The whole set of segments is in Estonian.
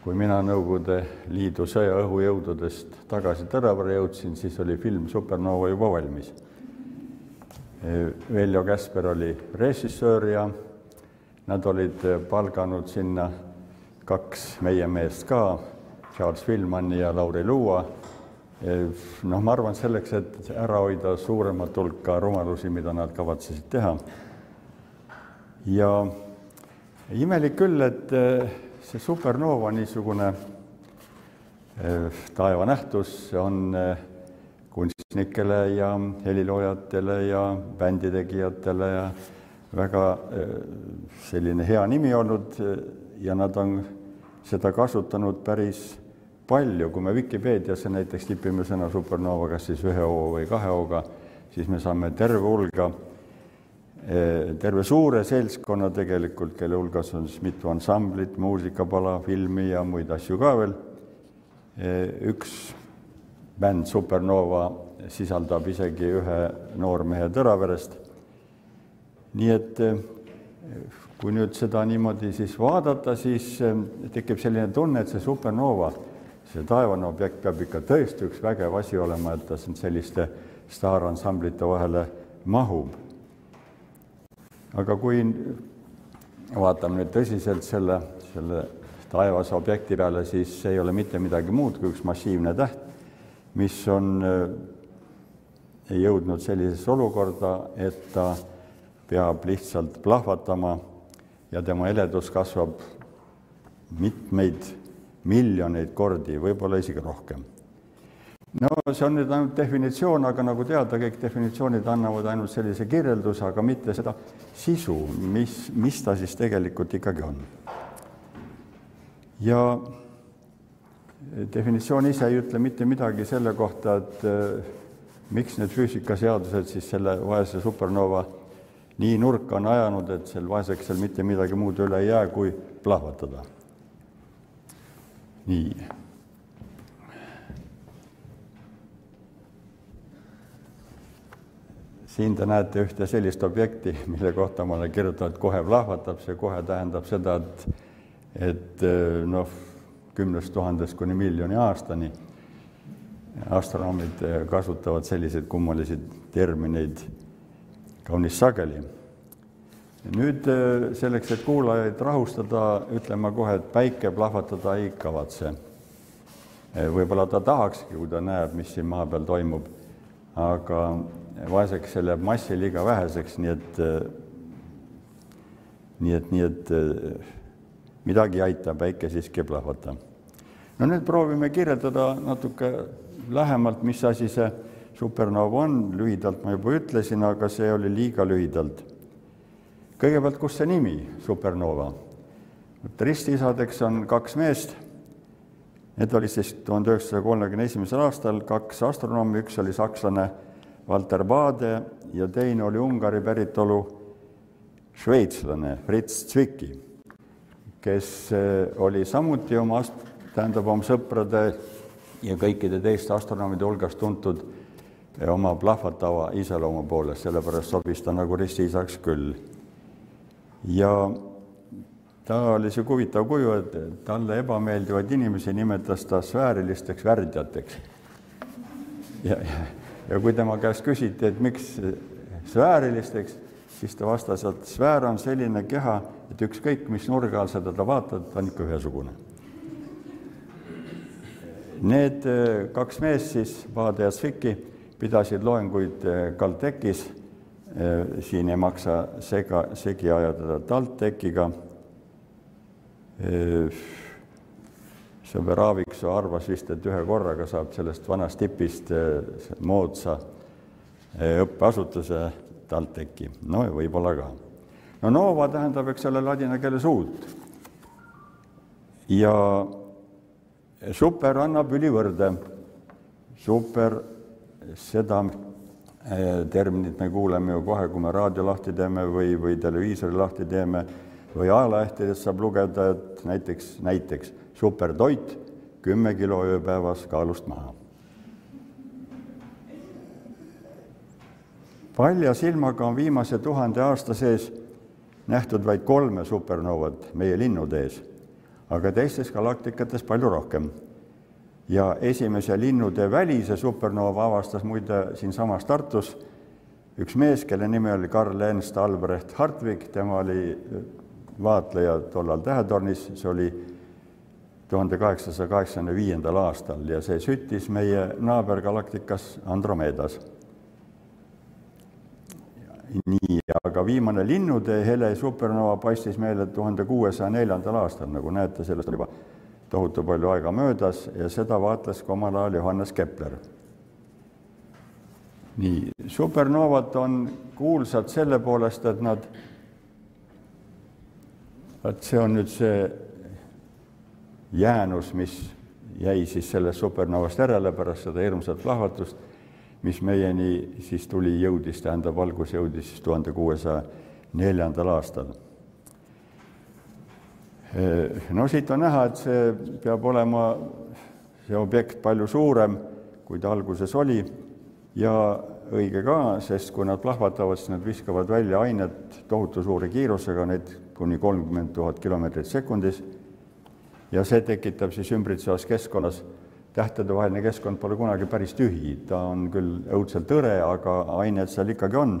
kui mina Nõukogude Liidu sõjaõhujõududest tagasi Tõravale jõudsin, siis oli film Supernova juba valmis. Veljo Käsper oli režissöör ja nad olid palganud sinna kaks meie meest ka, Charles Filmani ja Lauri Luua. noh, ma arvan selleks, et ära hoida suuremat hulka rumalusi, mida nad kavatsesid teha. ja imelik küll, et see supernova niisugune taevanähtus on kunstnikele ja heliloojatele ja bänditegijatele ja väga selline hea nimi olnud ja nad on seda kasutanud päris palju, kui me Vikipeediasse näiteks tipime sõna supernova kas siis ühe O või kahe O-ga, siis me saame terve hulga terve suure seltskonna tegelikult, kelle hulgas on siis mitu ansamblit, muusikapala, filmi ja muid asju ka veel. üks bänd Supernova sisaldab isegi ühe noormehe Tõraverest. nii et kui nüüd seda niimoodi siis vaadata, siis tekib selline tunne, et see supernova, see taevane objekt peab ikka tõesti üks vägev asi olema, et ta selliste staaransamblite vahele mahub aga kui vaatame nüüd tõsiselt selle, selle taevase objekti peale, siis ei ole mitte midagi muud kui üks massiivne täht, mis on jõudnud sellisesse olukorda, et ta peab lihtsalt plahvatama ja tema heledus kasvab mitmeid miljoneid kordi, võib-olla isegi rohkem. No see on nüüd ainult definitsioon, aga nagu teada, kõik definitsioonid annavad ainult sellise kirjelduse, aga mitte seda sisu, mis, mis ta siis tegelikult ikkagi on. ja definitsioon ise ei ütle mitte midagi selle kohta, et äh, miks need füüsikaseadused siis selle vaese supernova nii nurka on ajanud, et sel vaesekesel mitte midagi muud üle ei jää, kui plahvatada. nii siin te näete ühte sellist objekti, mille kohta ma olen kirjutanud, kohe plahvatab, see kohe tähendab seda, et, et noh, kümnest tuhandest kuni miljoni aastani astronoomid kasutavad selliseid kummalisi termineid kaunis sageli. nüüd selleks, et kuulajaid rahustada, ütlen ma kohe, et päike plahvatada ei kavatse. võib-olla ta tahakski, kui ta näeb, mis siin maa peal toimub, aga vaesekesel jääb massi liiga väheseks, nii et, nii et, nii et midagi ei aita, päike siiski plahvata. no nüüd proovime kirjeldada natuke lähemalt, mis asi see supernova on, lühidalt ma juba ütlesin, aga see oli liiga lühidalt. kõigepealt, kust see nimi, supernova? ristiisadeks on kaks meest. Need olid siis tuhande üheksasaja kolmekümne esimesel aastal kaks astronoomi, üks oli sakslane Walter Bade ja teine oli Ungari päritolu šveitslane Fritz Zwicky, kes eh, oli samuti oma, tähendab oma sõprade ja kõikide teiste astronoomide hulgas tuntud eh, oma plahvatava iseloomu poolest, sellepärast sobis ta nagu ristiisaks küll. ja ta oli niisugune huvitav kuju, et talle ebameeldivaid inimesi nimetas ta sfäärilisteks värdjateks. ja, ja ja kui tema käest küsiti, et miks sfäärilisteks, siis ta vastas, et sfäär on selline keha, et ükskõik, mis nurga all seda ta vaatad, ta on ikka ühesugune. Need eh, kaks meest siis, Paade ja Sviki, pidasid loenguid Caltechis, eh, eh, siin ei maksa sega, segi ajada TalTechiga sõber Aaviksoo arvas vist, et ühe korraga saab sellest vanast tipist eh, moodsa eh, õppeasutuse TalTechi, no võib-olla ka. no nova tähendab, eks ole, ladina keeles uut. ja super annab ülivõrde. super, seda eh, terminit me kuuleme ju kohe, kui me raadio lahti teeme või, või televiisori lahti teeme või ajalehtedest saab lugeda, et näiteks, näiteks supertoit, kümme kilo ööpäevas kaalust maha. palja silmaga on viimase tuhande aasta sees nähtud vaid kolme supernovat meie linnude ees, aga teistes galaktikates palju rohkem. ja esimese linnude välise supernoova avastas muide siinsamas Tartus üks mees, kelle nimi oli Karl Ernst Albrecht Hartwig, tema oli vaatleja tollal Tähetornis, see oli tuhande kaheksasaja kaheksakümne viiendal aastal ja see süttis meie naabergalaktikas Andromedas. nii, aga viimane linnude hele supernova paistis meile tuhande kuuesaja neljandal aastal, nagu näete, sellest on juba tohutu palju aega möödas ja seda vaatles ka omal ajal Johannes Kepler. nii, supernovad on kuulsad selle poolest, et nad, vot see on nüüd see jäänus, mis jäi siis sellest supernovast järele pärast seda hirmsat plahvatust, mis meieni siis tuli, jõudis, tähendab, valgus jõudis siis tuhande kuuesaja neljandal aastal. no siit on näha, et see peab olema, see objekt palju suurem, kui ta alguses oli ja õige ka, sest kui nad plahvatavad, siis nad viskavad välja ainet tohutu suure kiirusega, neid kuni kolmkümmend tuhat kilomeetrit sekundis ja see tekitab siis ümbritsevas keskkonnas, tähtedevaheline keskkond pole kunagi päris tühi, ta on küll õudselt hõre, aga ainet seal ikkagi on.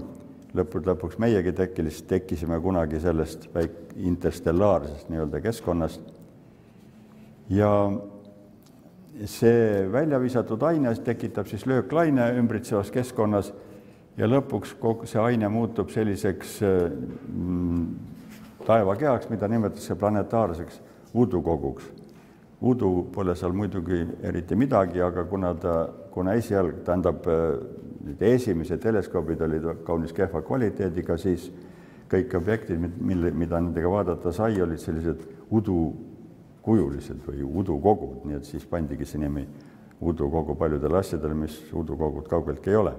lõppude lõpuks meiegi tekkis, tekkisime kunagi sellest väik-, interstellaarsest nii-öelda keskkonnast. ja see välja visatud aine tekitab siis lööklaine ümbritsevas keskkonnas ja lõpuks kogu see aine muutub selliseks mm, taevakehaks, mida nimetatakse planetaarseks udukoguks. udu pole seal muidugi eriti midagi, aga kuna ta, kuna esialg, tähendab, need esimesed teleskoobid olid kaunis kehva kvaliteediga, siis kõik objektid, mille, mida nendega vaadata sai, olid sellised udukujulised või udukogud, nii et siis pandigi see nimi udukogu paljudele asjadele, mis udukogud kaugeltki ei ole.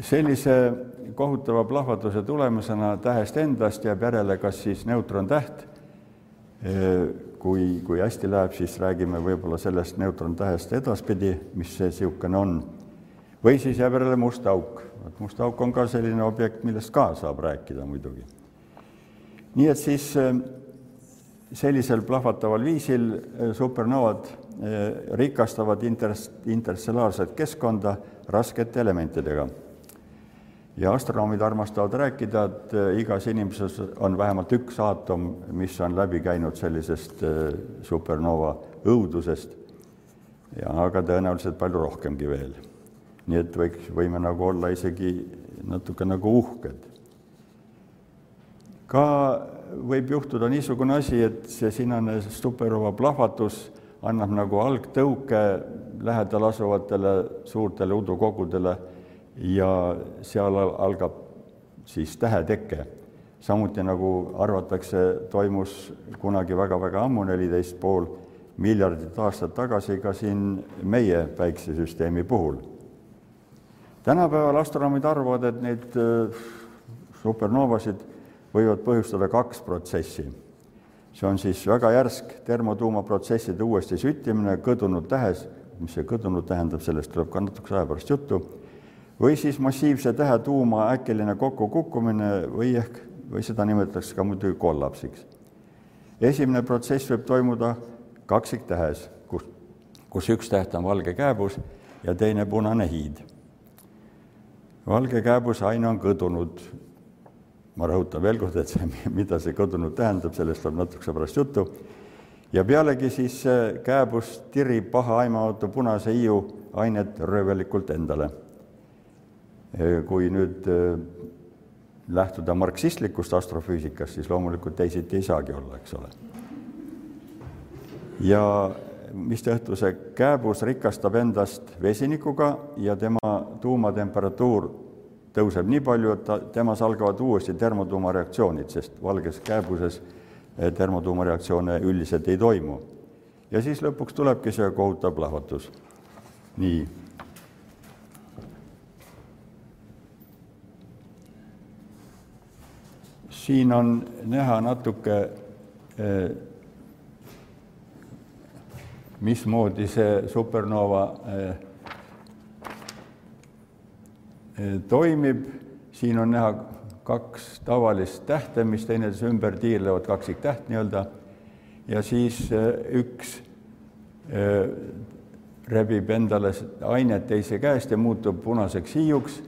sellise kohutava plahvatuse tulemusena tähest endast jääb järele kas siis neutrontäht kui, kui hästi läheb, siis räägime võib-olla sellest neutrontähest edaspidi, mis see niisugune on. või siis jääb järele must auk. vot must auk on ka selline objekt, millest ka saab rääkida muidugi. nii et siis sellisel plahvataval viisil supernovad rikastavad inter-, interstellaarset keskkonda raskete elementidega ja astronoomid armastavad rääkida, et äh, igas inimeses on vähemalt üks aatom, mis on läbi käinud sellisest äh, supernova õudusest. ja aga tõenäoliselt palju rohkemgi veel. nii et võiks, võime nagu olla isegi natuke nagu uhked. ka võib juhtuda niisugune asi, et see sinane supernova plahvatus annab nagu algtõuke lähedal asuvatele suurtele udukogudele ja seal algab siis täheteke. samuti nagu arvatakse, toimus kunagi väga-väga ammu, neliteist pool miljardit aastat tagasi ka siin meie päiksesüsteemi puhul. tänapäeval astronoomid arvavad, et neid äh, supernoovasid võivad põhjustada kaks protsessi. see on siis väga järsk termotuumaprotsesside uuesti süttimine kõdunud tähes, mis see kõdunud tähendab, sellest tuleb ka natukese aja pärast juttu või siis massiivse tähetuuma äkiline kokkukukkumine või ehk, või seda nimetatakse ka muidugi kollapsiks. esimene protsess võib toimuda kaksiktähes, kus, kus üks täht on valge kääbus ja teine punane hiid. valge kääbuse aine on kõdunud. ma rõhutan veel kord, et see, mida see kõdunud tähendab, sellest tuleb natukese pärast juttu. ja pealegi siis kääbus tirib paha aimamatu punase hiiu ainet röövelikult endale kui nüüd äh, lähtuda marksistlikust astrofüüsikast, siis loomulikult teisiti ei saagi olla, eks ole. ja mistõttu see kääbus rikastab endast vesinikuga ja tema tuumatemperatuur tõuseb nii palju, et ta, temas algavad uuesti termotuumareaktsioonid, sest valges kääbuses äh, termotuumareaktsioone üldiselt ei toimu. ja siis lõpuks tulebki see kohutav plahvatus. nii siin on näha natuke, eh, mismoodi see supernova eh, eh, toimib. siin on näha kaks tavalist tähte, mis teineteise ümber tiirlevad, kaksiktäht nii-öelda. ja siis üks rebib endale ainet teise käest ja muutub punaseks hiiuks.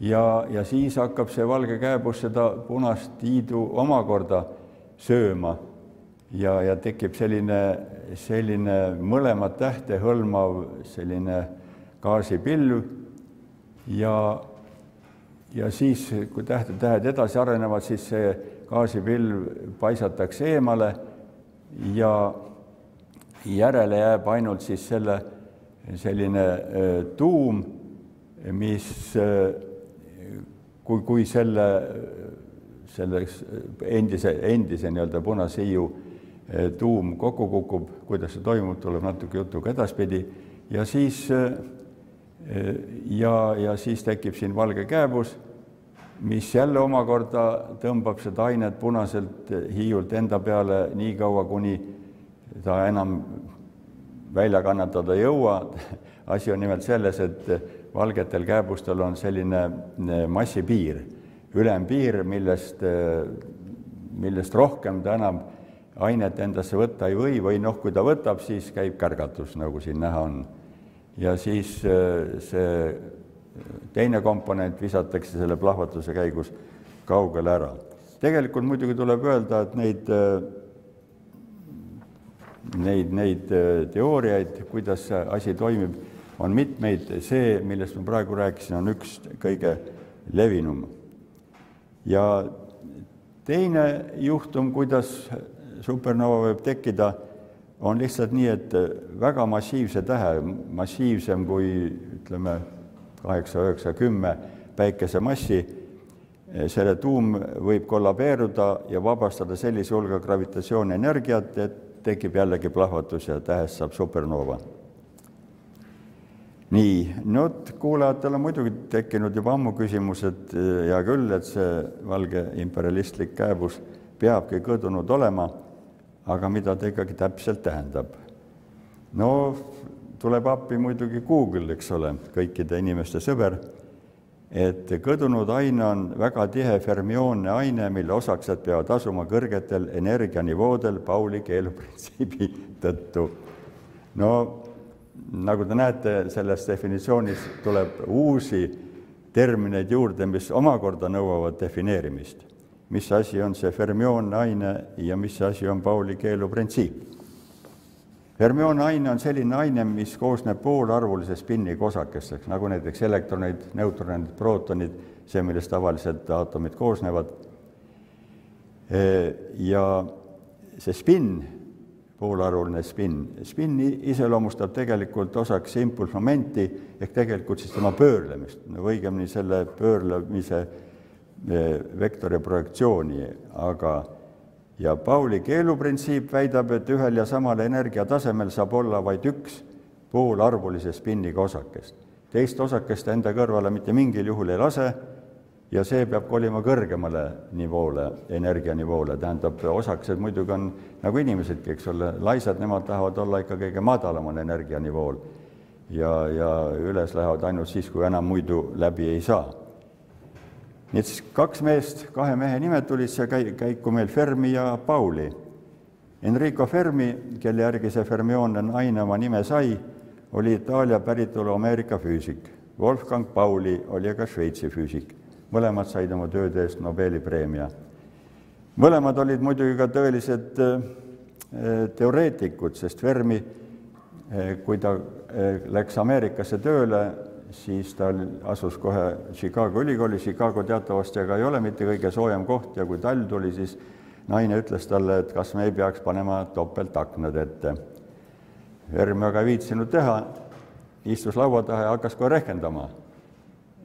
Ja, ja siis hakkab see valge kääbus seda punast hiidu omakorda sööma. Ja, ja tekib selline, selline mõlemat tähte hõlmav selline gaasipilv ja, ja siis, kui tähte, tähed edasi arenevad, siis see gaasipilv paisatakse eemale ja järele jääb ainult siis selle selline tuum, mis kui, kui selle, selleks endise, endise nii-öelda punaseiu tuum kokku kukub, kuidas see toimub, tuleb natuke jutuga edaspidi ja siis ja, ja siis tekib siin valge kääbus, mis jälle omakorda tõmbab seda ainet punaselt hiiult enda peale nii kaua, kuni ta enam välja kannatada ei jõua. asi on nimelt selles, et valgetel kääbustel on selline massipiir, ülempiir, millest, millest rohkem ta enam ainet endasse võtta ei või või noh, kui ta võtab, siis käib kärgatus, nagu siin näha on. ja siis see teine komponent visatakse selle plahvatuse käigus kaugele ära. tegelikult muidugi tuleb öelda, et neid neid, neid teooriaid, kuidas see asi toimib, on mitmeid, see, millest ma praegu rääkisin, on üks kõige levinum. ja teine juhtum, kuidas supernova võib tekkida, on lihtsalt nii, et väga massiivse tähe, massiivsem kui ütleme, kaheksa, üheksa, kümme päikesemassi, selle tuum võib kollabeeruda ja vabastada sellise hulga gravitatsioonienergiat, et tekib jällegi plahvatus ja tähest saab supernova. Nii, vot, kuulajatel on muidugi tekkinud juba ammu küsimus, et eh, hea küll, et see valge imperialistlik kääbus peabki kõdunud olema, aga mida ta ikkagi täpselt tähendab? no tuleb appi muidugi Google, eks ole, kõikide inimeste sõber et kõdunud aine on väga tihe fermioonne aine, mille osakesed peavad asuma kõrgetel energianivoodel Pauli keeluprintsiibi tõttu. no nagu te näete, selles definitsioonis tuleb uusi termineid juurde, mis omakorda nõuavad defineerimist. mis asi on see fermioonne aine ja mis asi on Pauli keeluprintsiip fermionaine on selline aine, mis koosneb poolarvulisest spinnikosakestest, nagu näiteks elektronid, neutronid, prootonid, see, millest tavaliselt aatomid koosnevad. ja see spinn, poolarvuline spinn, spinn iseloomustab tegelikult osaks impulssmomenti ehk tegelikult siis tema pöörlemist, või õigemini selle pöörlemise vektori projektsiooni, aga ja Pauli keeluprintsiip väidab, et ühel ja samal energiatasemel saab olla vaid üks poolarvulise spinniga osakest. teist osakest enda kõrvale mitte mingil juhul ei lase ja see peab kolima kõrgemale nivoole, energianivoole, tähendab, osakesed muidugi on nagu inimesedki, eks ole, laisad, nemad tahavad olla ikka kõige madalamal energianivool. ja, ja üles lähevad ainult siis, kui enam muidu läbi ei saa nii et siis kaks meest, kahe mehe nimed tulid siia käi-, käiku meil, Fermi ja Pauli. Enrico Fermi, kelle järgi see fermioonne aine oma nime sai, oli Itaalia päritolu Ameerika füüsik. Wolfgang Pauli oli aga Šveitsi füüsik. Mõlemad said oma tööde eest Nobeli preemia. mõlemad olid muidugi ka tõelised äh, teoreetikud, sest Fermi, äh, kui ta läks Ameerikasse tööle, siis ta asus kohe Chicago ülikooli, Chicago teatavasti aga ei ole mitte kõige soojem koht ja kui talv tuli, siis naine ütles talle, et kas me ei peaks panema topeltaknad ette. Erm aga ei viitsinud teha, istus laua taha ja hakkas kohe rehkendama.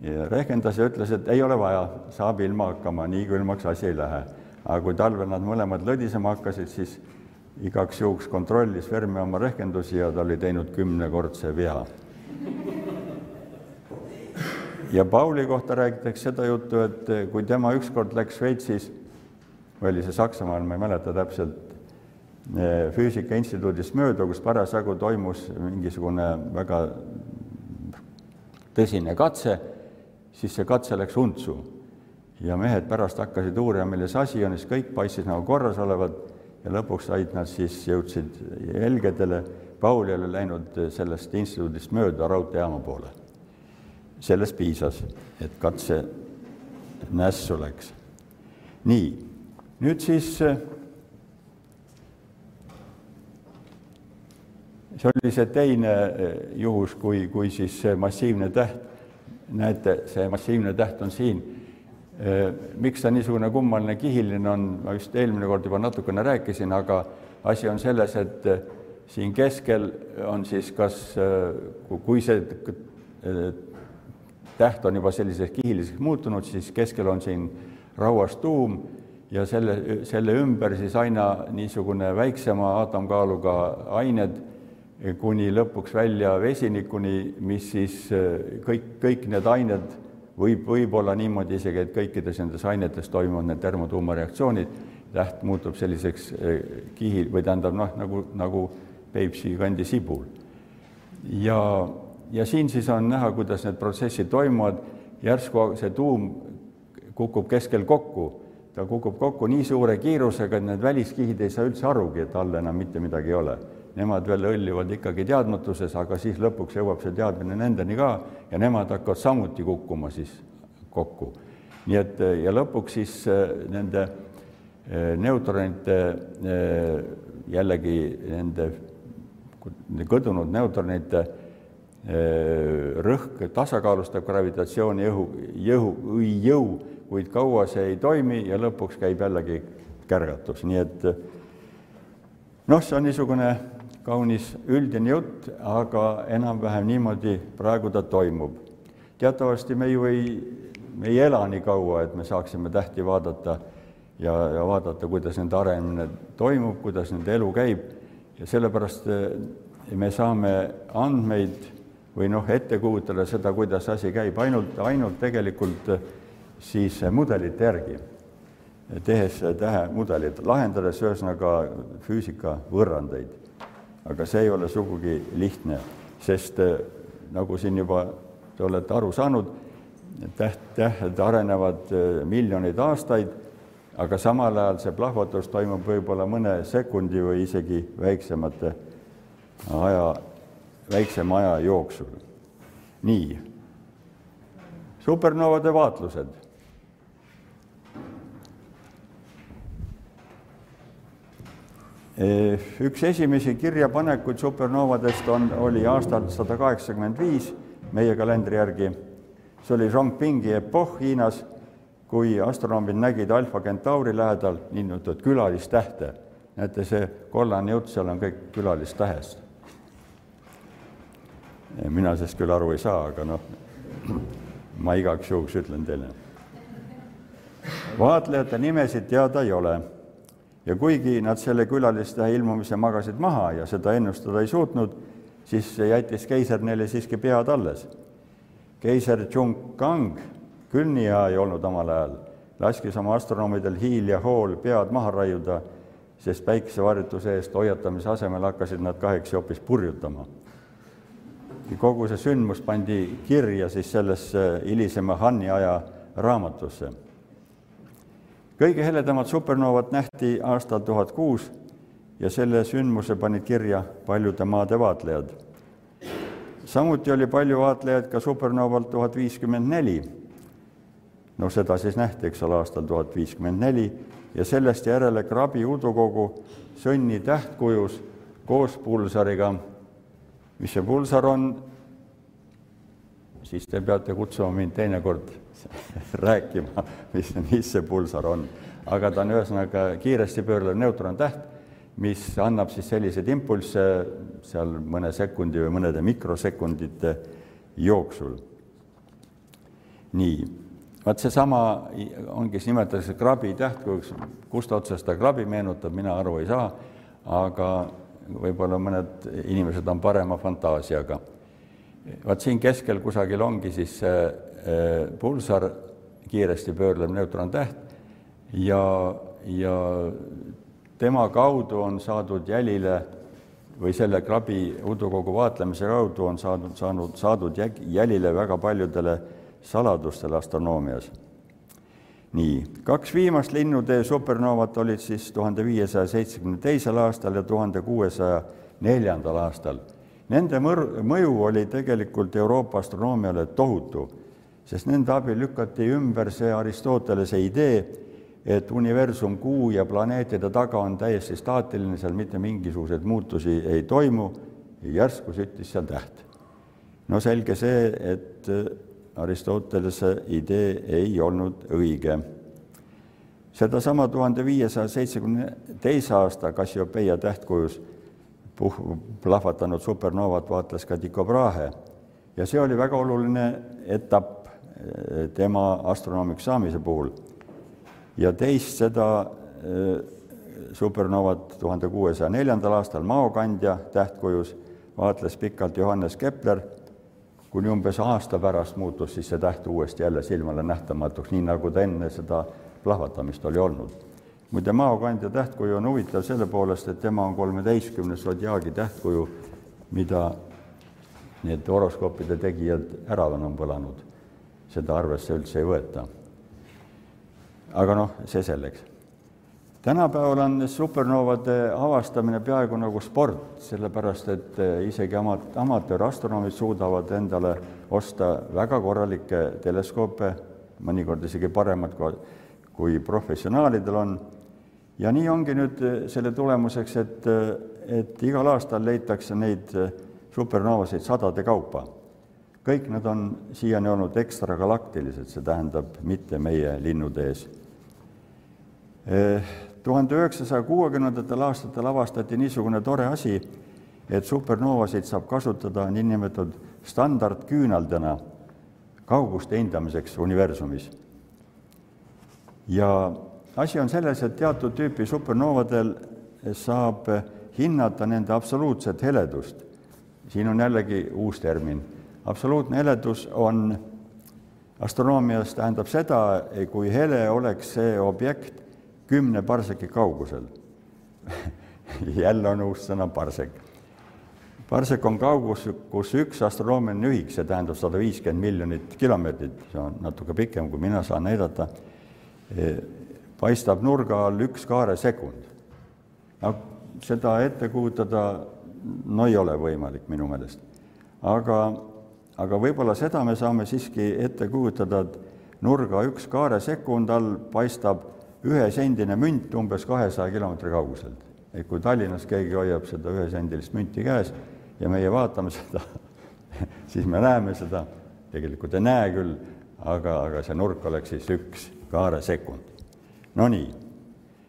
Ja rehkendas ja ütles, et ei ole vaja, saab ilma hakkama, nii külmaks asi ei lähe. aga kui talvel nad mõlemad lõdisema hakkasid, siis igaks juhuks kontrollis Verme oma rehkendusi ja ta oli teinud kümnekordse vea ja Pauli kohta räägitakse seda juttu, et kui tema ükskord läks Šveitsis, või oli see Saksamaal, ma ei mäleta täpselt, eh, füüsikainstituudist mööda, kus parasjagu toimus mingisugune väga tõsine katse, siis see katse läks untsu. ja mehed pärast hakkasid uurima, milles asi on, siis kõik paistis nagu korras olevat ja lõpuks said nad siis, jõudsid Helgedele. Paul ei ole läinud sellest instituudist mööda raudteejaama poole. sellest piisas, et katse nässu läks. nii, nüüd siis see oli see teine juhus, kui, kui siis see massiivne täht, näete, see massiivne täht on siin. Miks ta niisugune kummaline kihiline on, ma just eelmine kord juba natukene rääkisin, aga asi on selles, et siin keskel on siis kas, kui see täht on juba selliseks kihiliseks muutunud, siis keskel on siin rauas tuum ja selle, selle ümber siis aina niisugune väiksema aatomkaaluga ained, kuni lõpuks välja vesinikuni, mis siis kõik, kõik need ained võib, võib olla niimoodi isegi, et kõikides nendes ainetes toimuvad need termotuumareaktsioonid, täht muutub selliseks eh, kihi või tähendab noh, nagu, nagu Peipsi kandi sibul. ja, ja siin siis on näha, kuidas need protsessid toimuvad, järsku see tuum kukub keskel kokku, ta kukub kokku nii suure kiirusega, et need väliskihid ei saa üldse arugi, et all enam mitte midagi ei ole nemad veel hõljuvad ikkagi teadmatuses, aga siis lõpuks jõuab see teadmine nendeni ka ja nemad hakkavad samuti kukkuma siis kokku. nii et ja lõpuks siis äh, nende äh, neutronite jällegi nende kõdunud neutronite rõhk tasakaalustab gravitatsiooni jõu, jõu, jõu, kuid kaua see ei toimi ja lõpuks käib jällegi kärgatus, nii et noh, see on niisugune kaunis üldine jutt, aga enam-vähem niimoodi praegu ta toimub. teatavasti me ju ei, me ei ela nii kaua, et me saaksime tähti vaadata ja, ja vaadata, kuidas nende arenemine toimub, kuidas nende elu käib. Ja sellepärast eh, me saame andmeid või noh, ette kujutada seda, kuidas asi käib, ainult, ainult tegelikult eh, siis mudelite järgi, tehes tähemudelid, lahendades ühesõnaga füüsika võrrandeid aga see ei ole sugugi lihtne, sest äh, nagu siin juba te olete aru saanud, täht, tähed arenevad äh, miljoneid aastaid, aga samal ajal see plahvatus toimub võib-olla mõne sekundi või isegi väiksemate aja, väiksema aja jooksul. nii, supernovade vaatlused üks esimesi kirjapanekuid supernovadest on, oli aastal sada kaheksakümmend viis meie kalendri järgi. see oli Zhongpingi epohh Hiinas, kui astronoomid nägid Alfa Centauri lähedal niinimetatud külalistähte. näete, see kollane jutt seal on kõik külalistähest. Mina sellest küll aru ei saa, aga noh, ma igaks juhuks ütlen teile. vaatlejate nimesid teada ei ole ja kuigi nad selle külaliste ilmumise magasid maha ja seda ennustada ei suutnud, siis jättis keiser neile siiski pead alles. keiser Chung-Kang, küll nii hea ei olnud omal ajal, laskis oma astronoomidel Hiil ja Hool pead maha raiuda, sest päikesevarjutuse eest hoiatamise asemel hakkasid nad kahekesi hoopis purjutama. kogu see sündmus pandi kirja siis sellesse hilisema Hanni aja raamatusse kõige heledamat supernovat nähti aastal tuhat kuus ja selle sündmuse panid kirja paljude maade vaatlejad. samuti oli palju vaatlejaid ka supernovalt tuhat viiskümmend neli. no seda siis nähti, eks ole, aastal tuhat viiskümmend neli ja sellest järele Krabi udukogu sõnni tähtkujus koos pulsariga. mis see pulsar on, siis te peate kutsuma mind teinekord rääkima, mis, mis see pulsar on. aga ta on ühesõnaga kiiresti pöörlev neutrontäht, mis annab siis selliseid impulsse seal mõne sekundi või mõnede mikrosekundite jooksul. nii, vaat seesama ongi, siis nimetatakse krabi tähtkujuks, kust otsast ta krabi meenutab, mina aru ei saa, aga võib-olla mõned inimesed on parema fantaasiaga. Vaat siin keskel kusagil ongi siis see Äh, pulsar, kiiresti pöörlev neutrontäht ja, ja tema kaudu on saadud jälile või selle krabi udukogu vaatlemise kaudu on saadud, saanud, saadud jälile väga paljudele saladustele astronoomias. nii, kaks viimast linnutee supernoovat olid siis tuhande viiesaja seitsmekümne teisel aastal ja tuhande kuuesaja neljandal aastal. Nende mõr-, mõju oli tegelikult Euroopa astronoomiale tohutu, sest nende abil lükati ümber see Aristotelese idee, et universum, Kuu ja planeetide taga on täiesti staatiline, seal mitte mingisuguseid muutusi ei toimu, järsku süttis seal täht. no selge see, et Aristotelese idee ei olnud õige. sedasama tuhande viiesaja seitsmekümne teise aasta Cassiopeia tähtkujus puh-, plahvatanud supernoovat vaatles ka Tycho Brahe ja see oli väga oluline etapp eh, tema astronoomiks saamise puhul. ja teist seda eh, supernovat tuhande kuuesaja neljandal aastal maokandja tähtkujus vaatles pikalt Johannes Kepler kuni umbes aasta pärast muutus siis see täht uuesti jälle silmale nähtamatuks, nii nagu ta enne seda plahvatamist oli olnud. Muide, maokandja tähtkuju on huvitav selle poolest, et tema on kolmeteistkümnes sodjaagi tähtkuju, mida need horoskoopide tegijad ära on põlanud. seda arvesse üldse ei võeta. aga noh, see selleks tänapäeval on supernoovade avastamine peaaegu nagu sport, sellepärast et eh, isegi amat-, amatöörastronoomid suudavad endale osta väga korralikke teleskoope, mõnikord isegi paremad kui professionaalidel on. Ja nii ongi nüüd eh, selle tulemuseks, et, eh, et igal aastal leitakse neid supernoovasid sadade kaupa. kõik nad on siiani olnud ekstragalaktilised, see tähendab mitte meie linnutees tuhande üheksasaja kuuekümnendatel aastatel avastati niisugune tore asi, et supernoovasid saab kasutada niinimetatud standardküünaldena kauguste hindamiseks universumis. ja asi on selles, et teatud tüüpi supernoovadel saab hinnata nende absoluutset heledust. siin on jällegi uus termin. absoluutne heledus on astronoomias tähendab seda, kui hele oleks see objekt, kümne parseki kaugusel jälle on uus sõna parsek. parsek on kaugus, kus üks astronoomiline ühik, see tähendab sada viiskümmend miljonit kilomeetrit, see on natuke pikem, kui mina saan näidata, paistab nurga all üks kaaresekund. no seda ette kujutada, no ei ole võimalik minu meelest. aga, aga võib-olla seda me saame siiski ette kujutada, et nurga üks kaaresekund all paistab ühesendine münt umbes kahesaja kilomeetri kauguselt. et kui Tallinnas keegi hoiab seda ühesendilist münti käes ja meie vaatame seda siis me näeme seda, tegelikult ei näe küll, aga, aga see nurk oleks siis üks kaaresekund. Nonii,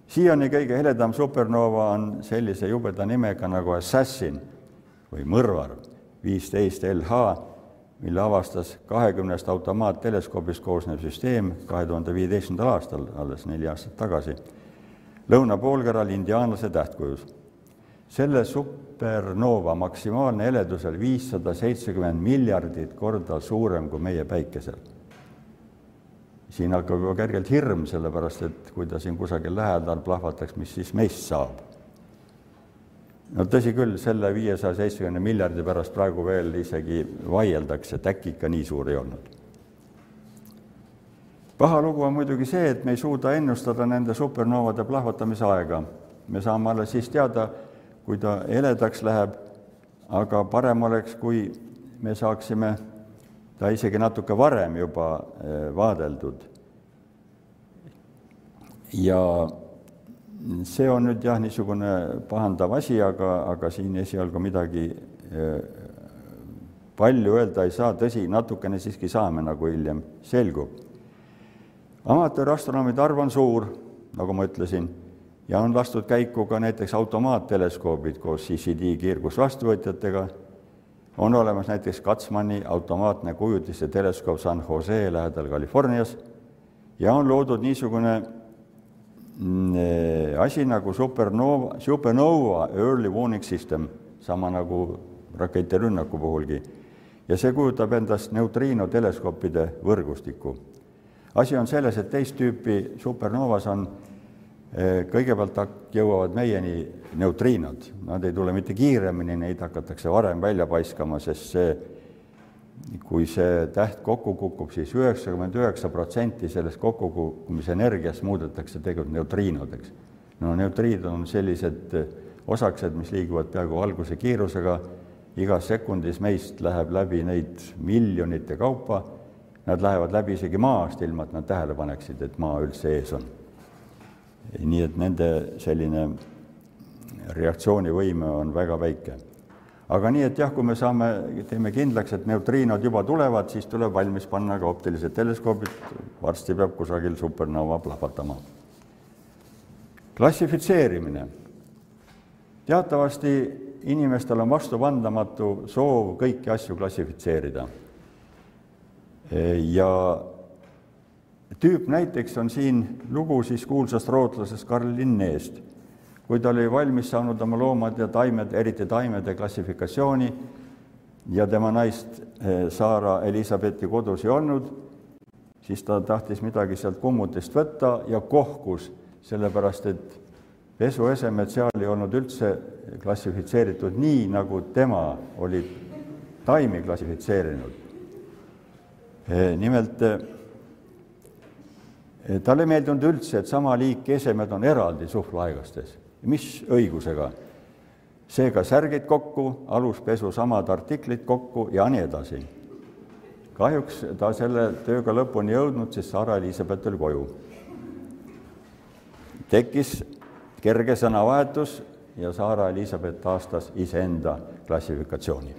siiani kõige heledam supernova on sellise jubeda nimega nagu Assassin või mõrvar, viisteist LH mille avastas kahekümnest automaatteleskoobist koosnev süsteem kahe tuhande viieteistkümnendal aastal, alles neli aastat tagasi, lõunapoolkeral indiaanlase tähtkujus. selle supernova maksimaalne heledus oli viissada seitsekümmend miljardit korda suurem kui meie päikesel. Siin hakkab juba kergelt hirm, sellepärast et kui ta siin kusagil lähedal plahvataks, mis siis meist saab no tõsi küll, selle viiesaja seitsmekümne miljardi pärast praegu veel isegi vaieldakse, et äkki ikka nii suur ei olnud. paha lugu on muidugi see, et me ei suuda ennustada nende supernoovade plahvatamise aega. me saame alles siis teada, kui ta heledaks läheb, aga parem oleks, kui me saaksime ta isegi natuke varem juba eh, vaadeldud. ja see on nüüd jah, niisugune pahandav asi, aga, aga siin esialgu midagi eh, palju öelda ei saa, tõsi, natukene siiski saame, nagu hiljem selgub. amatöörastronoomide arv on suur, nagu ma ütlesin, ja on lastud käiku ka näiteks automaatteleskoobid koos CCD kiirgusvastuvõtjatega, on olemas näiteks Katzmanni automaatne kujutiste teleskoop San Jose lähedal Californias ja on loodud niisugune Mm, asi nagu supernova, supernova early warning system, sama nagu raketirünnaku puhulgi. ja see kujutab endast neutriinoteleskoopide võrgustikku. asi on selles, et teist tüüpi supernovas on, eh, kõigepealt jõuavad meieni neutriinod, nad ei tule mitte kiiremini, neid hakatakse varem välja paiskama, sest see kui see täht kokku kukub siis, siis üheksakümmend üheksa protsenti sellest kokkukukkumise energiast muudetakse tegelikult neutriinodeks. no neutriinid on sellised osakesed, mis liiguvad peaaegu valguse kiirusega, igas sekundis meist läheb läbi neid miljonite kaupa, nad lähevad läbi isegi maast, ilma et nad tähele paneksid, et maa üldse ees on. Nii et nende selline reaktsioonivõime on väga väike aga nii, et jah, kui me saame, teeme kindlaks, et neutriinod juba tulevad, siis tuleb valmis panna ka optilised teleskoobid, varsti peab kusagil supernova plahvatama. klassifitseerimine. teatavasti inimestel on vastupandamatu soov kõiki asju klassifitseerida. ja tüüp näiteks on siin lugu siis kuulsast rootslasest Karl Linneest kui ta oli valmis saanud oma loomad ja taimed, eriti taimede klassifikatsiooni ja tema naist eh, Saara Elizabethi kodus ei olnud, siis ta tahtis midagi sealt kummutist võtta ja kohkus, sellepärast et pesuesemed seal ei olnud üldse klassifitseeritud nii, nagu tema oli taimi klassifitseerinud. Eh, nimelt eh, talle ei meeldinud üldse, et sama liiki esemed on eraldi suhvluaigastes mis õigusega? seega särgid kokku, aluspesu samad artiklid kokku ja nii edasi. kahjuks ta selle tööga lõpuni jõudnud, sest Sara Elizabeth oli koju. tekkis kerge sõnavahetus ja Sara Elizabeth taastas iseenda klassifikatsiooni.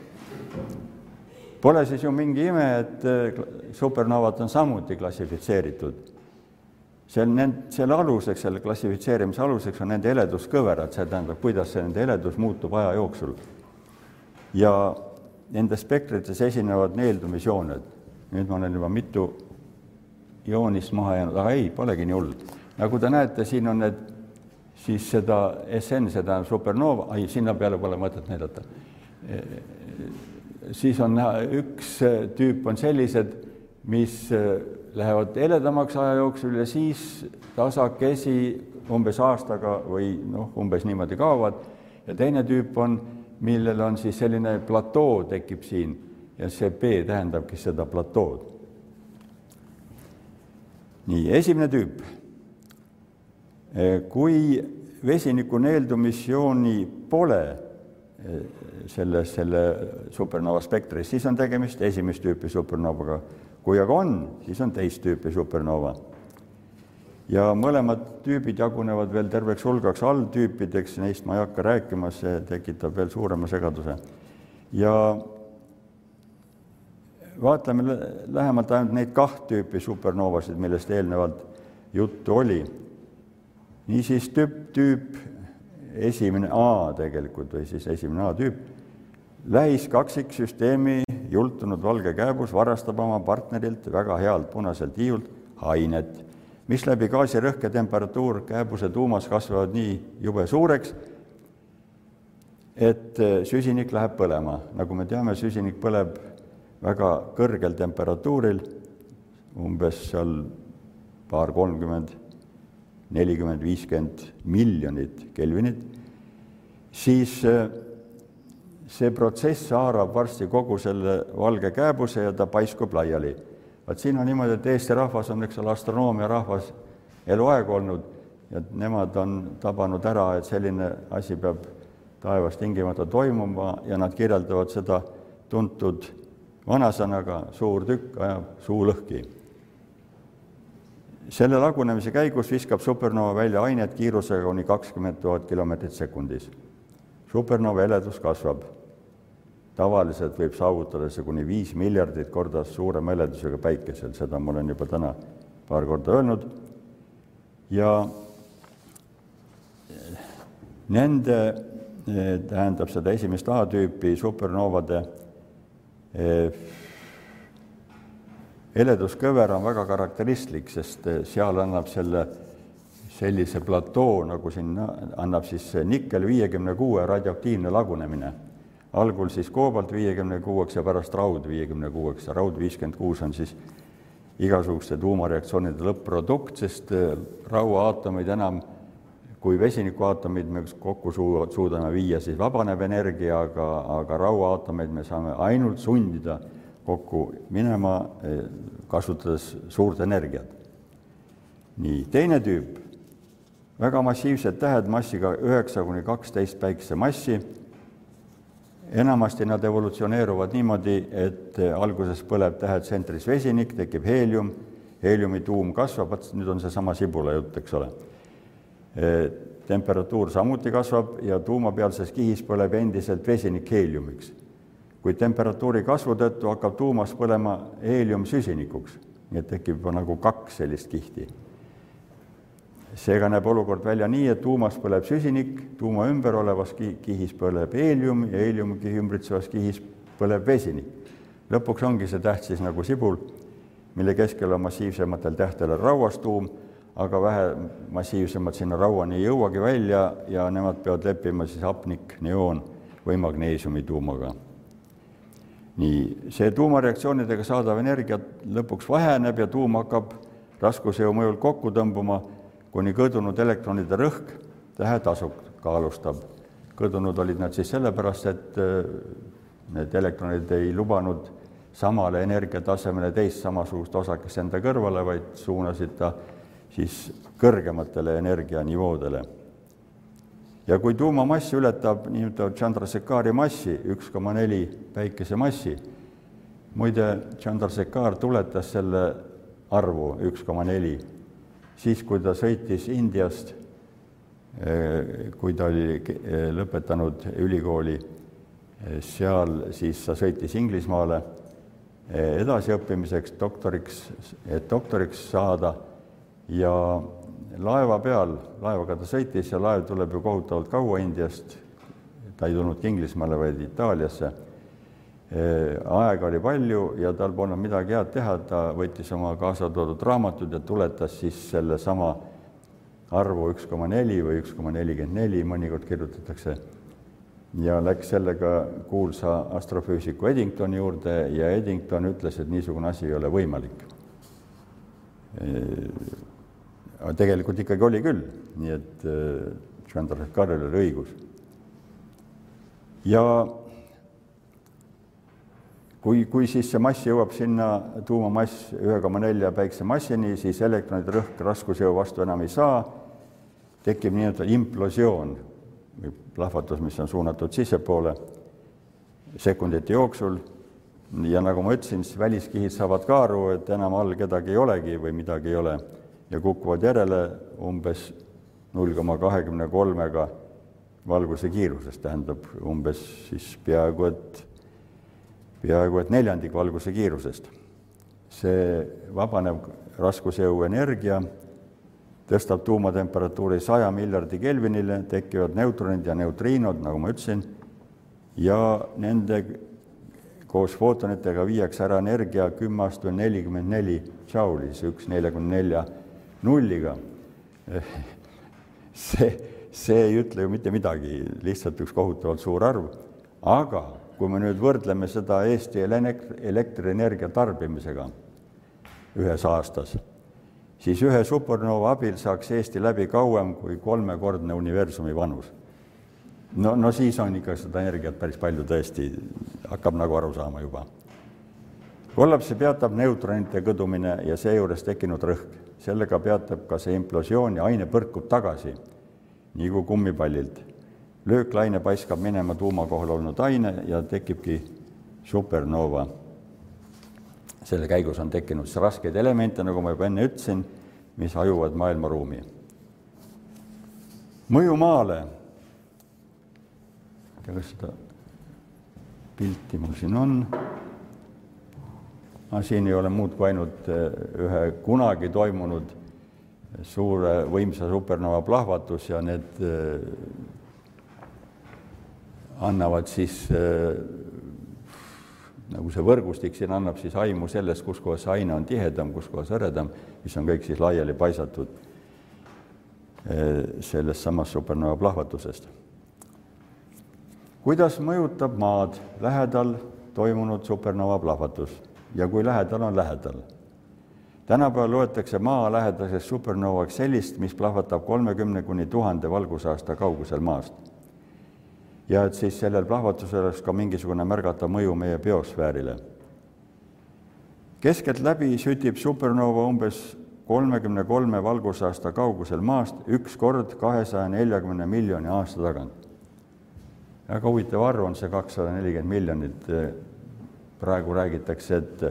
Pole siis ju mingi ime, et supernovad on samuti klassifitseeritud see on nend-, selle aluseks, selle klassifitseerimise aluseks on nende heleduskõverad, see tähendab, kuidas see nende heledus muutub aja jooksul. ja nendes spektrites esinevad neeldumisjooned. nüüd ma olen juba mitu joonist maha jäänud, aga ei, polegi nii hull. nagu te näete, siin on need, siis seda SN, see tähendab supernova, ei, sinna peale pole mõtet näidata. siis on näha, üks tüüp on sellised, mis lähevad heledamaks aja jooksul ja siis tasakesi umbes aastaga või noh, umbes niimoodi kaovad ja teine tüüp on, millel on siis selline platoo tekib siin ja see B tähendabki seda platood. nii, esimene tüüp. kui vesiniku neeldumisjooni pole eh, selles, selle supernova spektris, siis on tegemist esimest tüüpi supernovaga kui aga on, siis on teist tüüpi supernova. ja mõlemad tüübid jagunevad veel terveks hulgaks alltüüpideks, neist ma ei hakka rääkima, see tekitab veel suurema segaduse. ja vaatame lähemalt ainult neid kaht tüüpi supernovasid, millest eelnevalt juttu oli. niisiis tüüp, tüüp esimene A tegelikult või siis esimene A-tüüp, lähiskaksiksüsteemi jultunud valge kääbus varastab oma partnerilt väga healt punaselt hiiult ainet, misläbi gaasirõhk ja temperatuur kääbuse tuumas kasvavad nii jube suureks, et eh, süsinik läheb põlema. nagu me teame, süsinik põleb väga kõrgel temperatuuril, umbes seal paar kolmkümmend, nelikümmend, viiskümmend miljonit kelvinit, siis äh, see protsess haarab varsti kogu selle valge kääbuse ja ta paiskub laiali. vaat siin on niimoodi, et Eesti rahvas on, eks ole, astronoomia rahvas eluaeg olnud ja nemad on tabanud ära, et selline asi peab taevas tingimata toimuma ja nad kirjeldavad seda tuntud vanasõnaga suur tükk ajab suu lõhki. selle lagunemise käigus viskab supernova välja ainet kiirusega kuni kakskümmend tuhat kilomeetrit sekundis. supernova heledus kasvab tavaliselt võib saavutada see kuni viis miljardit korda suurema heledusega päikesel, seda ma olen juba täna paar korda öelnud. ja nende, tähendab seda esimest A-tüüpi supernoovade eh, heleduskõver on väga karakteristlik, sest eh, seal annab selle sellise platoo, nagu siin annab siis nikkel viiekümne kuue radioaktiivne lagunemine algul siis koobalt viiekümne kuueks ja pärast raud viiekümne kuueks ja raud viiskümmend kuus on siis igasuguste tuumareaktsioonide lõpp-produkt, sest äh, rauaatomeid enam kui vesinikuaatomeid me kokku suu-, suudame viia, siis vabaneb energia, aga, aga rauaatomeid me saame ainult sundida kokku minema, kasutades suurt energiat. nii, teine tüüp, väga massiivsed tähed massiga üheksa kuni kaksteist päikesemassi enamasti nad evolutsioneeruvad niimoodi, et alguses põleb tähe tsentris vesinik, tekib heelium, heeliumi tuum kasvab, vot nüüd on seesama sibula jutt, eks ole. temperatuur samuti kasvab ja tuumapealses kihis põleb endiselt vesinik heeliumiks. kuid temperatuuri kasvu tõttu hakkab tuumas põlema heelium süsinikuks, nii et tekib nagu kaks sellist kihti seega näeb olukord välja nii, et tuumas põleb süsinik, tuuma ümber olevas kihis põleb heelium ja heeliumkihi ümbritsevas kihis põleb vesinik. lõpuks ongi see täht siis nagu sibul, mille keskel on massiivsematel tähtedel rauas tuum, aga vähe massiivsemad sinna rauani ei jõuagi välja ja nemad peavad leppima siis hapnik, neoon või magneesiumi tuumaga. nii, see tuumareaktsioonidega saadav energia lõpuks väheneb ja tuum hakkab raskusjõu mõjul kokku tõmbuma kuni kõdunud elektronide rõhk tähe tasakaalustab. kõdunud olid nad siis sellepärast, et äh, need elektronid ei lubanud samale energiatasemele teist samasugust osakest enda kõrvale, vaid suunasid ta siis kõrgematele energianivoodele. ja kui tuumamass ületab nii-öelda Chandrasekhari massi, üks koma neli päikesemassi, muide, Chandrasekhar tuletas selle arvu üks koma neli siis, kui ta sõitis Indiast, eh, kui ta oli eh, lõpetanud ülikooli, eh, seal siis ta sõitis Inglismaale edasiõppimiseks, doktoriks, et doktoriks saada ja laeva peal, laevaga ta sõitis ja laev tuleb ju kohutavalt kaua Indiast, ta ei tulnudki Inglismaale, vaid Itaaliasse aega oli palju ja tal polnud midagi head teha, ta võttis oma kaasa toodud raamatud ja tuletas siis sellesama arvu üks koma neli või üks koma nelikümmend neli, mõnikord kirjutatakse, ja läks sellega kuulsa astrofüüsiku Eddingtoni juurde ja Eddington ütles, et niisugune asi ei ole võimalik. aga tegelikult ikkagi oli küll, nii et Chandra Karel oli õigus. ja kui, kui siis see mass jõuab sinna, tuumamass ühe koma nelja päiksemassini, siis elektronide rõhk raskusjõu vastu enam ei saa, tekib nii-öelda implosioon või plahvatus, mis on suunatud sissepoole sekundite jooksul. Ja nagu ma ütlesin, siis väliskihid saavad ka aru, et enam all kedagi ei olegi või midagi ei ole ja kukuvad järele umbes null koma kahekümne kolmega valguse kiirusest, tähendab umbes siis peaaegu et peaaegu et neljandik valguse kiirusest. see vabanev raskusjõu energia tõstab tuumatemperatuuri saja miljardi kelvinile, tekivad neutronid ja neutriinod, nagu ma ütlesin, ja nende koos footonitega viiakse ära energia kümme aastat nelikümmend neli džaulis, üks neljakümne nelja nulliga. see, see ei ütle ju mitte midagi, lihtsalt üks kohutavalt suur arv, aga kui me nüüd võrdleme seda Eesti elektrienergia tarbimisega ühes aastas, siis ühe supernova abil saaks Eesti läbi kauem kui kolmekordne universumi vanus. no, no siis on ikka seda energiat päris palju tõesti, hakkab nagu aru saama juba. kollapsi peatab neutronite kõdumine ja seejuures tekkinud rõhk. sellega peatab ka see implosioon ja aine põrkub tagasi, kui kummipallilt lööklaine paiskab minema tuuma kohal olnud aine ja tekibki supernova. selle käigus on tekkinud raskeid elemente, nagu ma juba enne ütlesin, mis hajuvad maailmaruumi. mõju maale. kas seda pilti mul siin on? no siin ei ole muud kui ainult eh, ühe kunagi toimunud suure võimsa supernova plahvatus ja need eh, annavad siis äh, nagu see võrgustik siin annab siis aimu sellest, kus kohas see aine on tihedam, kus kohas hõredam, mis on kõik siis laiali paisatud äh, sellest samast supernova plahvatusest. kuidas mõjutab Maad lähedal toimunud supernova plahvatus ja kui lähedal on lähedal? tänapäeval loetakse Maa lähedaseks supernovaks sellist, mis plahvatab kolmekümne kuni tuhande valgusaasta kaugusel Maast ja et siis sellel plahvatusel oleks ka mingisugune märgatav mõju meie biosfäärile. keskeltläbi sütib supernova umbes kolmekümne kolme valgusaasta kaugusel maast üks kord kahesaja neljakümne miljoni aasta tagant. väga huvitav arv on see kakssada nelikümmend miljonit. praegu räägitakse, et,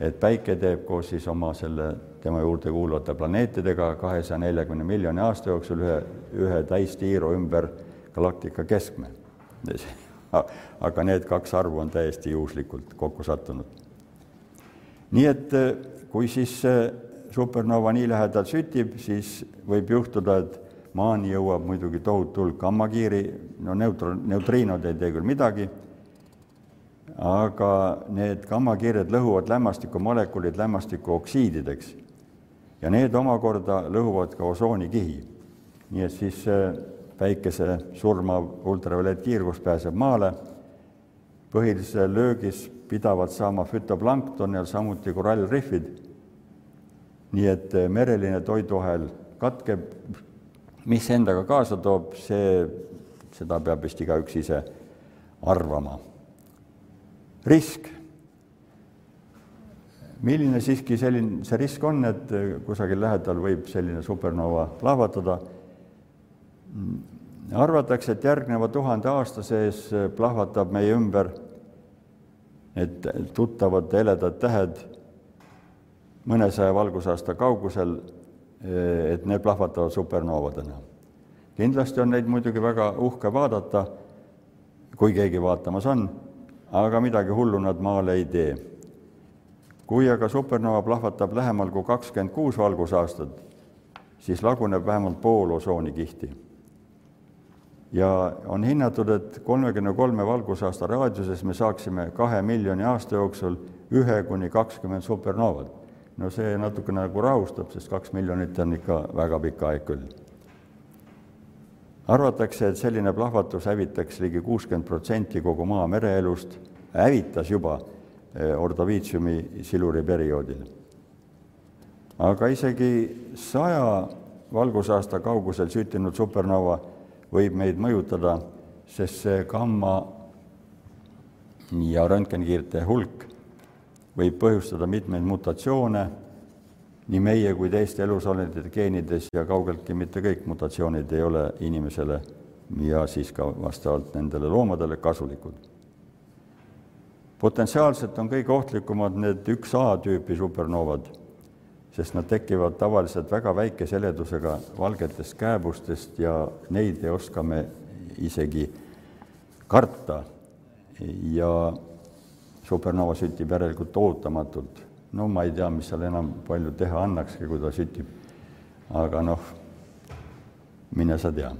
et Päike teeb koos siis oma selle tema juurde kuuluvate planeetidega kahesaja neljakümne miljoni aasta jooksul ühe, ühe täistiiru ümber galaktika keskme. aga need kaks arvu on täiesti juhuslikult kokku sattunud. nii et kui siis supernova nii lähedal sütib, siis võib juhtuda, et maani jõuab muidugi tohutu hulk gammakiiri, no neutro-, neutriinod ei tee küll midagi, aga need gammakiired lõhuvad lämmastikumolekulid lämmastikuoksiidideks ja need omakorda lõhuvad ka osoonikihi. nii et siis päikese surmav ultraviolettkiirgus pääseb maale, põhilise löögis pidavad saama fütoplankton ja samuti korallrihvid nii et eh, mereline toiduahel katkeb, mis endaga kaasa toob, see, seda peab vist igaüks ise arvama. risk. milline siiski selline, see risk on, et eh, kusagil lähedal võib selline supernova plahvatada? Arvatakse, et järgneva tuhande aasta sees plahvatab meie ümber need tuttavad heledad tähed mõnesaja valgusaasta kaugusel, et need plahvatavad supernoovadena. kindlasti on neid muidugi väga uhke vaadata, kui keegi vaatamas on, aga midagi hullu nad maale ei tee. kui aga supernova plahvatab lähemal kui kakskümmend kuus valgusaastat, siis laguneb vähemalt pool osoonikihti. Ja on hinnatud, et kolmekümne kolme valgusaasta raadiuses me saaksime kahe miljoni aasta jooksul ühe kuni kakskümmend supernoovat no see natukene nagu rahustab, sest kaks miljonit on ikka väga pikk aeg küll. arvatakse, et selline plahvatus hävitaks ligi kuuskümmend protsenti kogu maa mereelust, hävitas juba eh, ordoviitsiumi siluri perioodil. aga isegi saja valgusaasta kaugusel süttinud supernova võib meid mõjutada, sest see gamma ja röntgenkiirte hulk võib põhjustada mitmeid mutatsioone nii meie kui teiste elusolendite geenides ja kaugeltki mitte kõik mutatsioonid ei ole inimesele ja siis ka vastavalt nendele loomadele kasulikud. potentsiaalselt on kõige ohtlikumad need üks A tüüpi supernovad, sest nad tekivad tavaliselt väga väikese heledusega valgetest kääbustest ja neid ei oska me isegi karta ja supernova süttib järelikult ootamatult. no ma ei tea, mis seal enam palju teha annakski, kui ta süttib. aga noh, mine sa tea.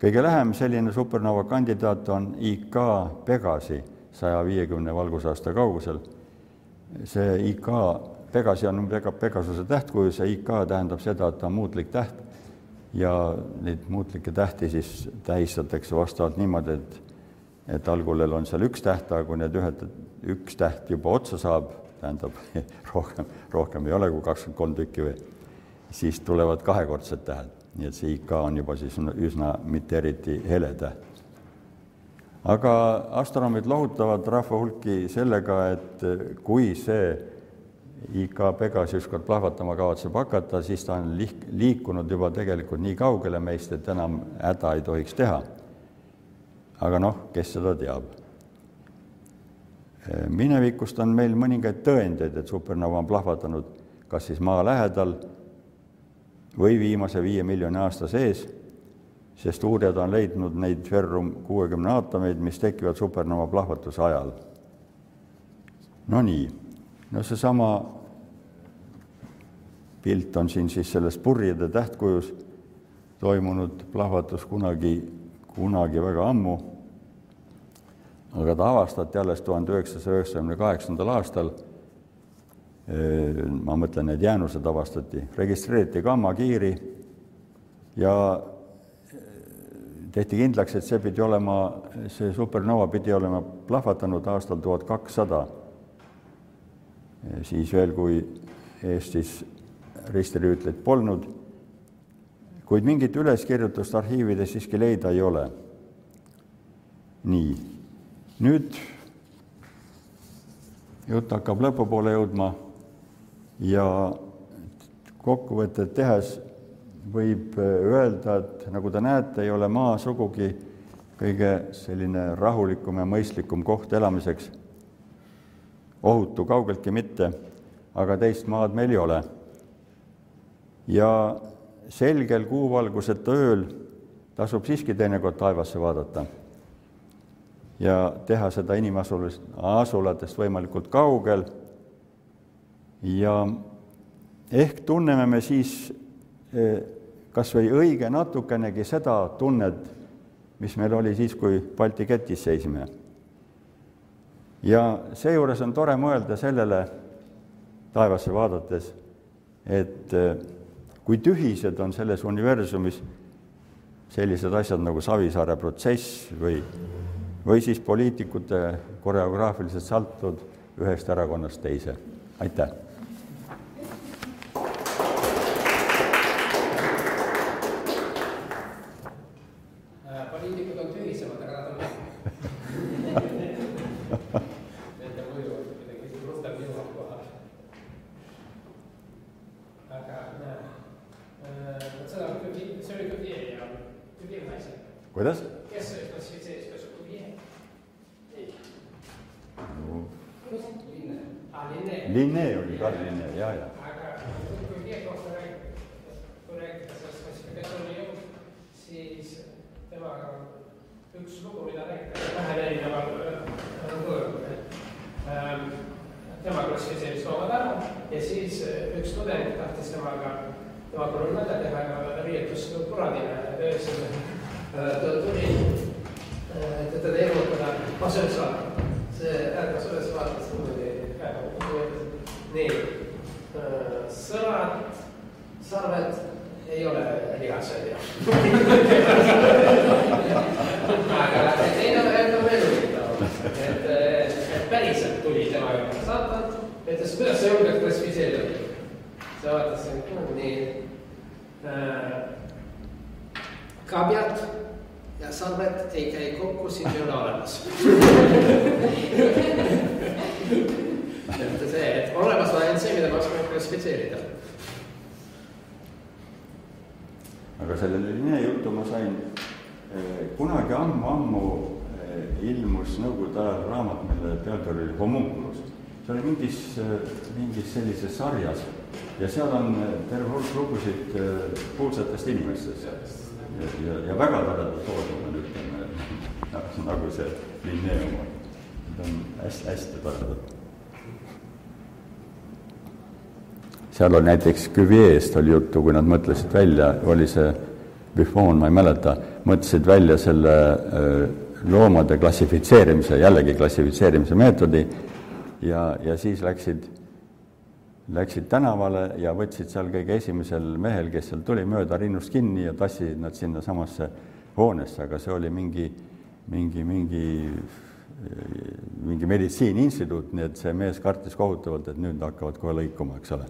kõige lähem selline supernova kandidaat on IK Pegasi saja viiekümne valgusaasta kaugusel. see IK Pegasi on Pega, Pegasuse tähtkujus ja IK tähendab seda, et ta on muutlik täht ja neid muutlikke tähti siis tähistatakse vastavalt niimoodi, et et algul on seal üks täht, aga kui need ühed, üks täht juba otsa saab, tähendab rohkem, rohkem ei ole kui kakskümmend kolm tükki või, siis tulevad kahekordsed tähed, nii et see IK on juba siis üsna mitte eriti hele täht. aga astronoomid lohutavad rahva hulki sellega, et kui see IK Pegasi ükskord plahvatama kavatseb hakata, siis ta on liik-, liikunud juba tegelikult nii kaugele meist, et enam häda ei tohiks teha aga noh, kes seda teab. minevikust on meil mõningaid tõendeid, et supernova on plahvatanud kas siis maa lähedal või viimase viie miljoni aasta sees, sest uurijad on leidnud neid ferrum kuuekümne aatomeid, mis tekivad supernova plahvatuse ajal. Nonii, no seesama pilt on siin siis selles purjede tähtkujus toimunud plahvatus kunagi kunagi väga ammu, aga ta avastati alles tuhande üheksasaja üheksakümne kaheksandal aastal. ma mõtlen, need jäänused avastati, registreeriti gammakiiri ja tehti kindlaks, et see pidi olema, see supernova pidi olema plahvatanud aastal tuhat kakssada. siis veel, kui Eestis ristirüütleid polnud kuid mingit üleskirjutust arhiivides siiski leida ei ole. nii, nüüd jutt hakkab lõpupoole jõudma ja kokkuvõtet tehes võib öelda, et nagu te näete, ei ole maa sugugi kõige selline rahulikum ja mõistlikum koht elamiseks. ohutu kaugeltki mitte, aga teist maad meil ei ole. Ja selgel kuuvalguseta ööl tasub siiski teinekord taevasse vaadata ja teha seda inimasulast, asulatest võimalikult kaugel. ja ehk tunneme me siis eh, kas või õige natukenegi seda tunnet, mis meil oli siis, kui Balti ketis seisime. ja seejuures on tore mõelda sellele taevasse vaadates, et eh, kui tühised on selles universumis sellised asjad nagu Savisaare protsess või, või siis poliitikute koreograafilised saltud ühest erakonnast teise. aitäh! kuidas? kes see klassifitseeris, kas Cuvier? ei no,. Linne ah,. Linne. Linne oli ka Linne, ja, ja. aga Cuvier kohta räägib, kui rääkida sellest klassifikatsiooni jõud, siis temaga üks lugu, mida räägitakse vähe erineval kujul, et ähm, tema klassifitseeris loomad ära ja siis üks tudeng tahtis temaga, tema kulul nalja teha ja riietus kuradina ja öösel tuli, et teda hirmutada, ma söön saada. see ärkas üles, vaatas niimoodi käega, nii, sõrad, sarved ei ole lihased ja aga teine variant on veel huvitavam, et, et päriselt tuli tema juurde saatan, ütles, kuidas sa julged klassifitseerida. sa vaatasid, nii äh, kabjad ja sarved ei käi kokku, siis ei ole olemas et see, et olemas on ainult see, mida me oskame klassifitseerida. Aga selle linee jutu ma sain kunagi ammu-ammu ilmus Nõukogude ajal raamat, mille pealkiri oli Homunculus. see oli mingis, mingis sellises sarjas ja seal on terve hulk lugusid kuulsatest inimestest ja, ja, ja väga toredad lood, ma pean ütlema, nagu see Linnee oma. Need on hästi-hästi toredad. Seal oli näiteks Cuvier'st oli juttu, kui nad mõtlesid välja, oli see Buffon, ma ei mäleta, mõtlesid välja selle loomade klassifitseerimise, jällegi klassifitseerimise meetodi ja, ja siis läksid läksid tänavale ja võtsid seal kõige esimesel mehel, kes seal tuli mööda rinnust kinni ja tassisid nad sinnasamasse hoonesse, aga see oli mingi, mingi, mingi, mingi meditsiiniinstituut, nii et see mees kartis kohutavalt, et nüüd hakkavad kohe lõikuma, eks ole.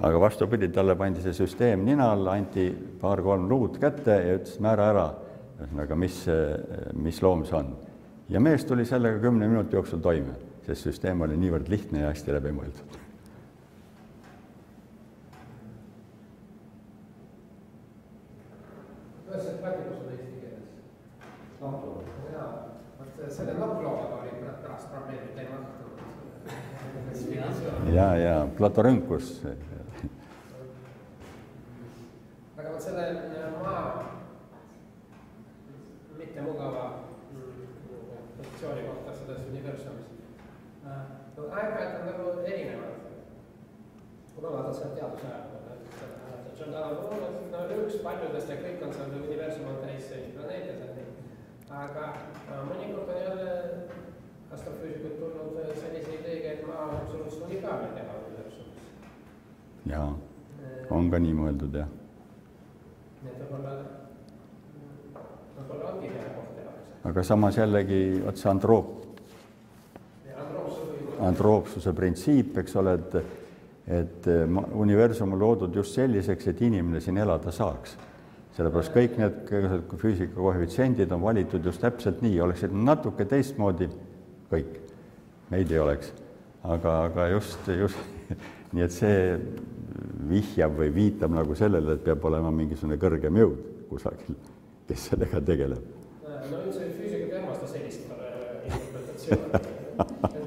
Aga vastupidi, talle pandi see süsteem nina alla, anti paar-kolm luud kätte ja ütles, määra ära, ühesõnaga, mis, mis loom see on. ja mees tuli sellega kümne minuti jooksul toime, sest süsteem oli niivõrd lihtne ja hästi läbi mõeldud kuidas see praktikus on eesti keeles? nokk. jaa, vot selle nokklooga oli pärast probleemid hakanud. ja, ja Platorõnkus. Vot selle maa mittemugava positsiooni kohta selles universumis. aeg-ajalt on nagu erinevad. kui ma vaatan sealt teaduse ajalugu, John Alan no üks paljudest ja kõik on seal, universum on täis planeete seal. aga mõnikord on jälle astrofüüsikud tulnud sellise ideega, et maa on absoluutselt unikaalne teha universumis. jaa, on ka nii mõeldud, jah. Et võib-olla, võib-olla ongi hea koht teha. aga samas jällegi, vot see androop, androopsuse printsiip, eks ole, et et eh, universum on loodud just selliseks, et inimene siin elada saaks. sellepärast kõik need füüsika koefitsiendid on valitud just täpselt nii, oleksid natuke teistmoodi, kõik, meid ei oleks. aga, aga just, just nii et see vihjab või viitab nagu sellele, et peab olema mingisugune kõrgem jõud kusagil, kes sellega tegeleb. no üldse füüsikud ei armasta sellist interpretatsiooni.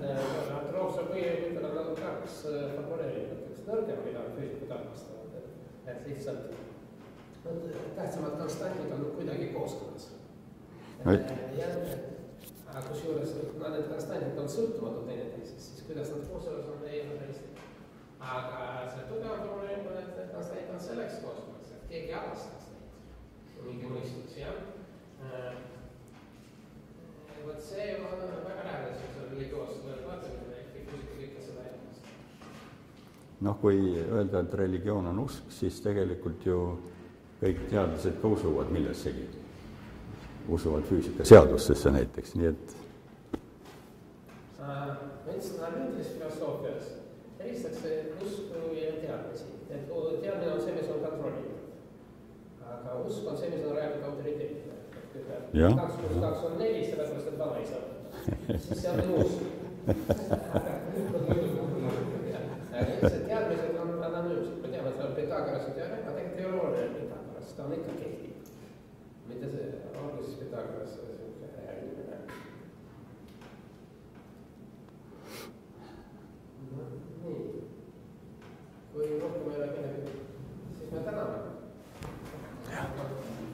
Armastavad, et, et lihtsalt tähtsamad konstantid on kuidagi kooskõlas no,. aga kusjuures, kuna need konstantid on sõltumatud teineteisest, siis kuidas nad kooskõlas on, ei ole päris aga see tugevam probleem on, et need konstantid on selleks kooskõlas, et keegi arvestaks neid mingi mõistus, jah vot see on väga lähedal sellisele religioossele vaatele, ehkki füüsikud ikka seda armasta. noh, kui öelda, et religioon on usk, siis tegelikult ju kõik teadlased ka usuvad millessegi. usuvad füüsikaseadustesse näiteks, nii et. ma ütlesin, analüütilises filosoofias eristakse usku ja teadmisi, et teadmine on see, mis on kontrollitud aga usk on see, mis on rajatud autoriteedile. kaks pluss kaks on neli, sellepärast et vanaisa on. siis seal on usk. lihtsalt teadmised on anonüümsed, me teame, et seal on Pythagorase teoreem, aga tegelikult ei ole oluline Pythagoras, ta on ikka kehtib. mitte see, olgu siis Pythagoras niisugune järgmine. nii, kui rohkem ei ole midagi, siis me täname. よ